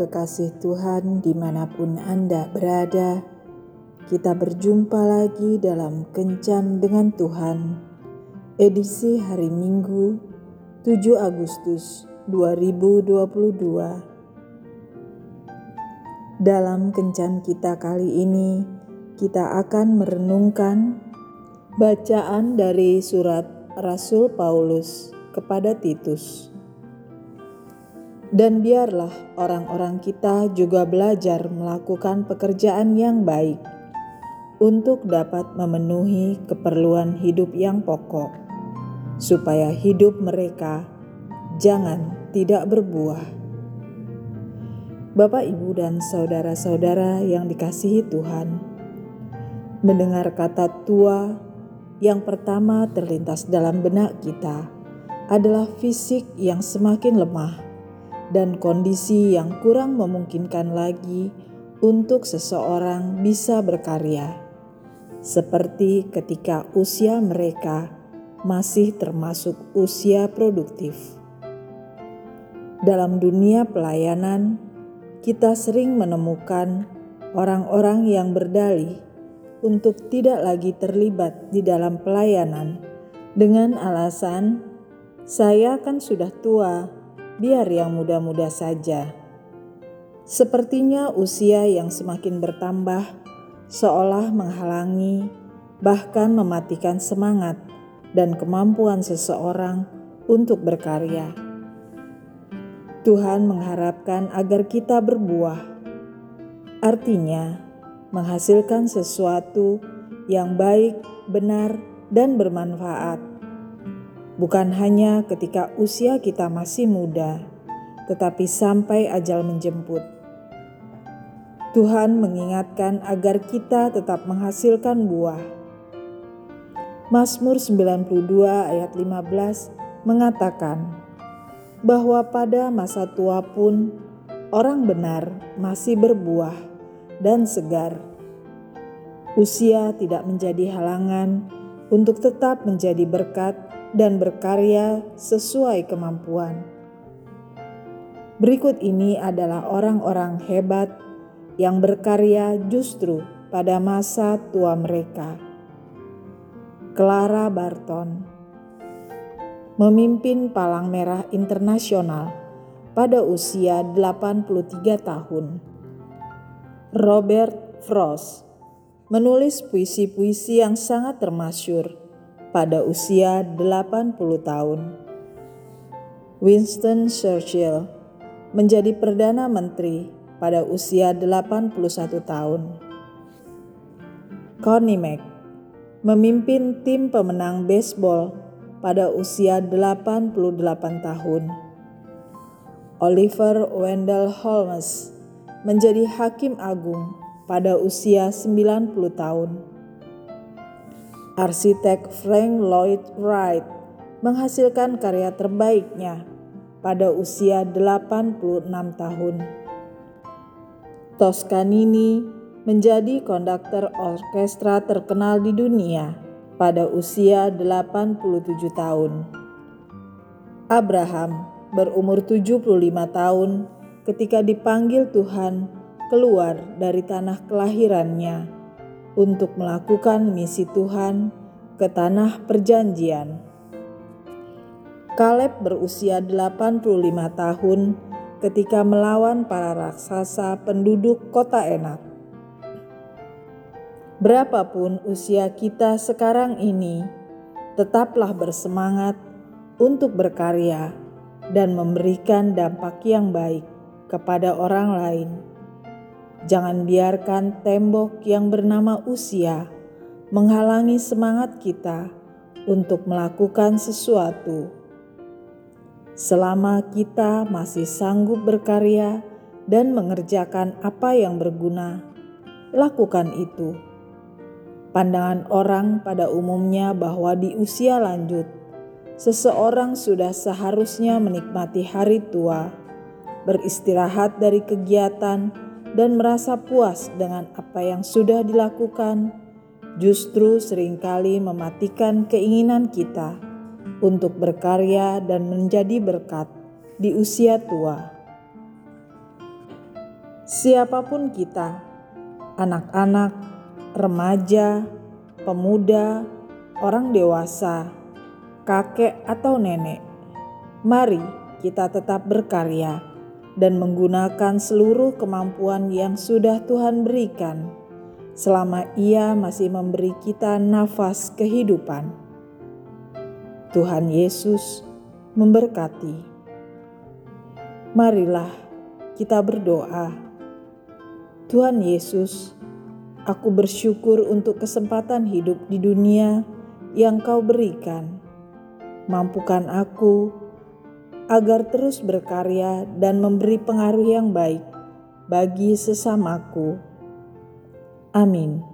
kekasih Tuhan di mana pun Anda berada, kita berjumpa lagi dalam Kencan dengan Tuhan, edisi hari Minggu 7 Agustus 2022. Dalam Kencan kita kali ini, kita akan merenungkan bacaan dari surat Rasul Paulus kepada Titus dan biarlah orang-orang kita juga belajar melakukan pekerjaan yang baik untuk dapat memenuhi keperluan hidup yang pokok, supaya hidup mereka jangan tidak berbuah. Bapak, ibu, dan saudara-saudara yang dikasihi Tuhan, mendengar kata tua yang pertama terlintas dalam benak kita adalah fisik yang semakin lemah dan kondisi yang kurang memungkinkan lagi untuk seseorang bisa berkarya, seperti ketika usia mereka masih termasuk usia produktif. Dalam dunia pelayanan, kita sering menemukan orang-orang yang berdalih untuk tidak lagi terlibat di dalam pelayanan dengan alasan, "Saya kan sudah tua." Biar yang muda-muda saja. Sepertinya usia yang semakin bertambah seolah menghalangi, bahkan mematikan semangat dan kemampuan seseorang untuk berkarya. Tuhan mengharapkan agar kita berbuah, artinya menghasilkan sesuatu yang baik, benar, dan bermanfaat bukan hanya ketika usia kita masih muda, tetapi sampai ajal menjemput. Tuhan mengingatkan agar kita tetap menghasilkan buah. Mazmur 92 ayat 15 mengatakan bahwa pada masa tua pun orang benar masih berbuah dan segar. Usia tidak menjadi halangan untuk tetap menjadi berkat dan berkarya sesuai kemampuan. Berikut ini adalah orang-orang hebat yang berkarya justru pada masa tua mereka. Clara Barton memimpin Palang Merah Internasional pada usia 83 tahun. Robert Frost menulis puisi-puisi yang sangat termasyur pada usia 80 tahun. Winston Churchill menjadi Perdana Menteri pada usia 81 tahun. Connie Mack memimpin tim pemenang baseball pada usia 88 tahun. Oliver Wendell Holmes menjadi hakim agung pada usia 90 tahun arsitek Frank Lloyd Wright menghasilkan karya terbaiknya pada usia 86 tahun. Toscanini menjadi konduktor orkestra terkenal di dunia pada usia 87 tahun. Abraham berumur 75 tahun ketika dipanggil Tuhan keluar dari tanah kelahirannya untuk melakukan misi Tuhan ke tanah perjanjian. Kaleb berusia 85 tahun ketika melawan para raksasa penduduk kota Enak. Berapapun usia kita sekarang ini, tetaplah bersemangat untuk berkarya dan memberikan dampak yang baik kepada orang lain. Jangan biarkan tembok yang bernama usia menghalangi semangat kita untuk melakukan sesuatu. Selama kita masih sanggup berkarya dan mengerjakan apa yang berguna, lakukan itu. Pandangan orang pada umumnya bahwa di usia lanjut, seseorang sudah seharusnya menikmati hari tua, beristirahat dari kegiatan dan merasa puas dengan apa yang sudah dilakukan, justru sering kali mematikan keinginan kita untuk berkarya dan menjadi berkat di usia tua. Siapa pun kita, anak-anak, remaja, pemuda, orang dewasa, kakek atau nenek, mari kita tetap berkarya dan menggunakan seluruh kemampuan yang sudah Tuhan berikan selama Ia masih memberi kita nafas kehidupan. Tuhan Yesus memberkati. Marilah kita berdoa. Tuhan Yesus, aku bersyukur untuk kesempatan hidup di dunia yang Kau berikan. Mampukan aku agar terus berkarya dan memberi pengaruh yang baik bagi sesamaku. Amin.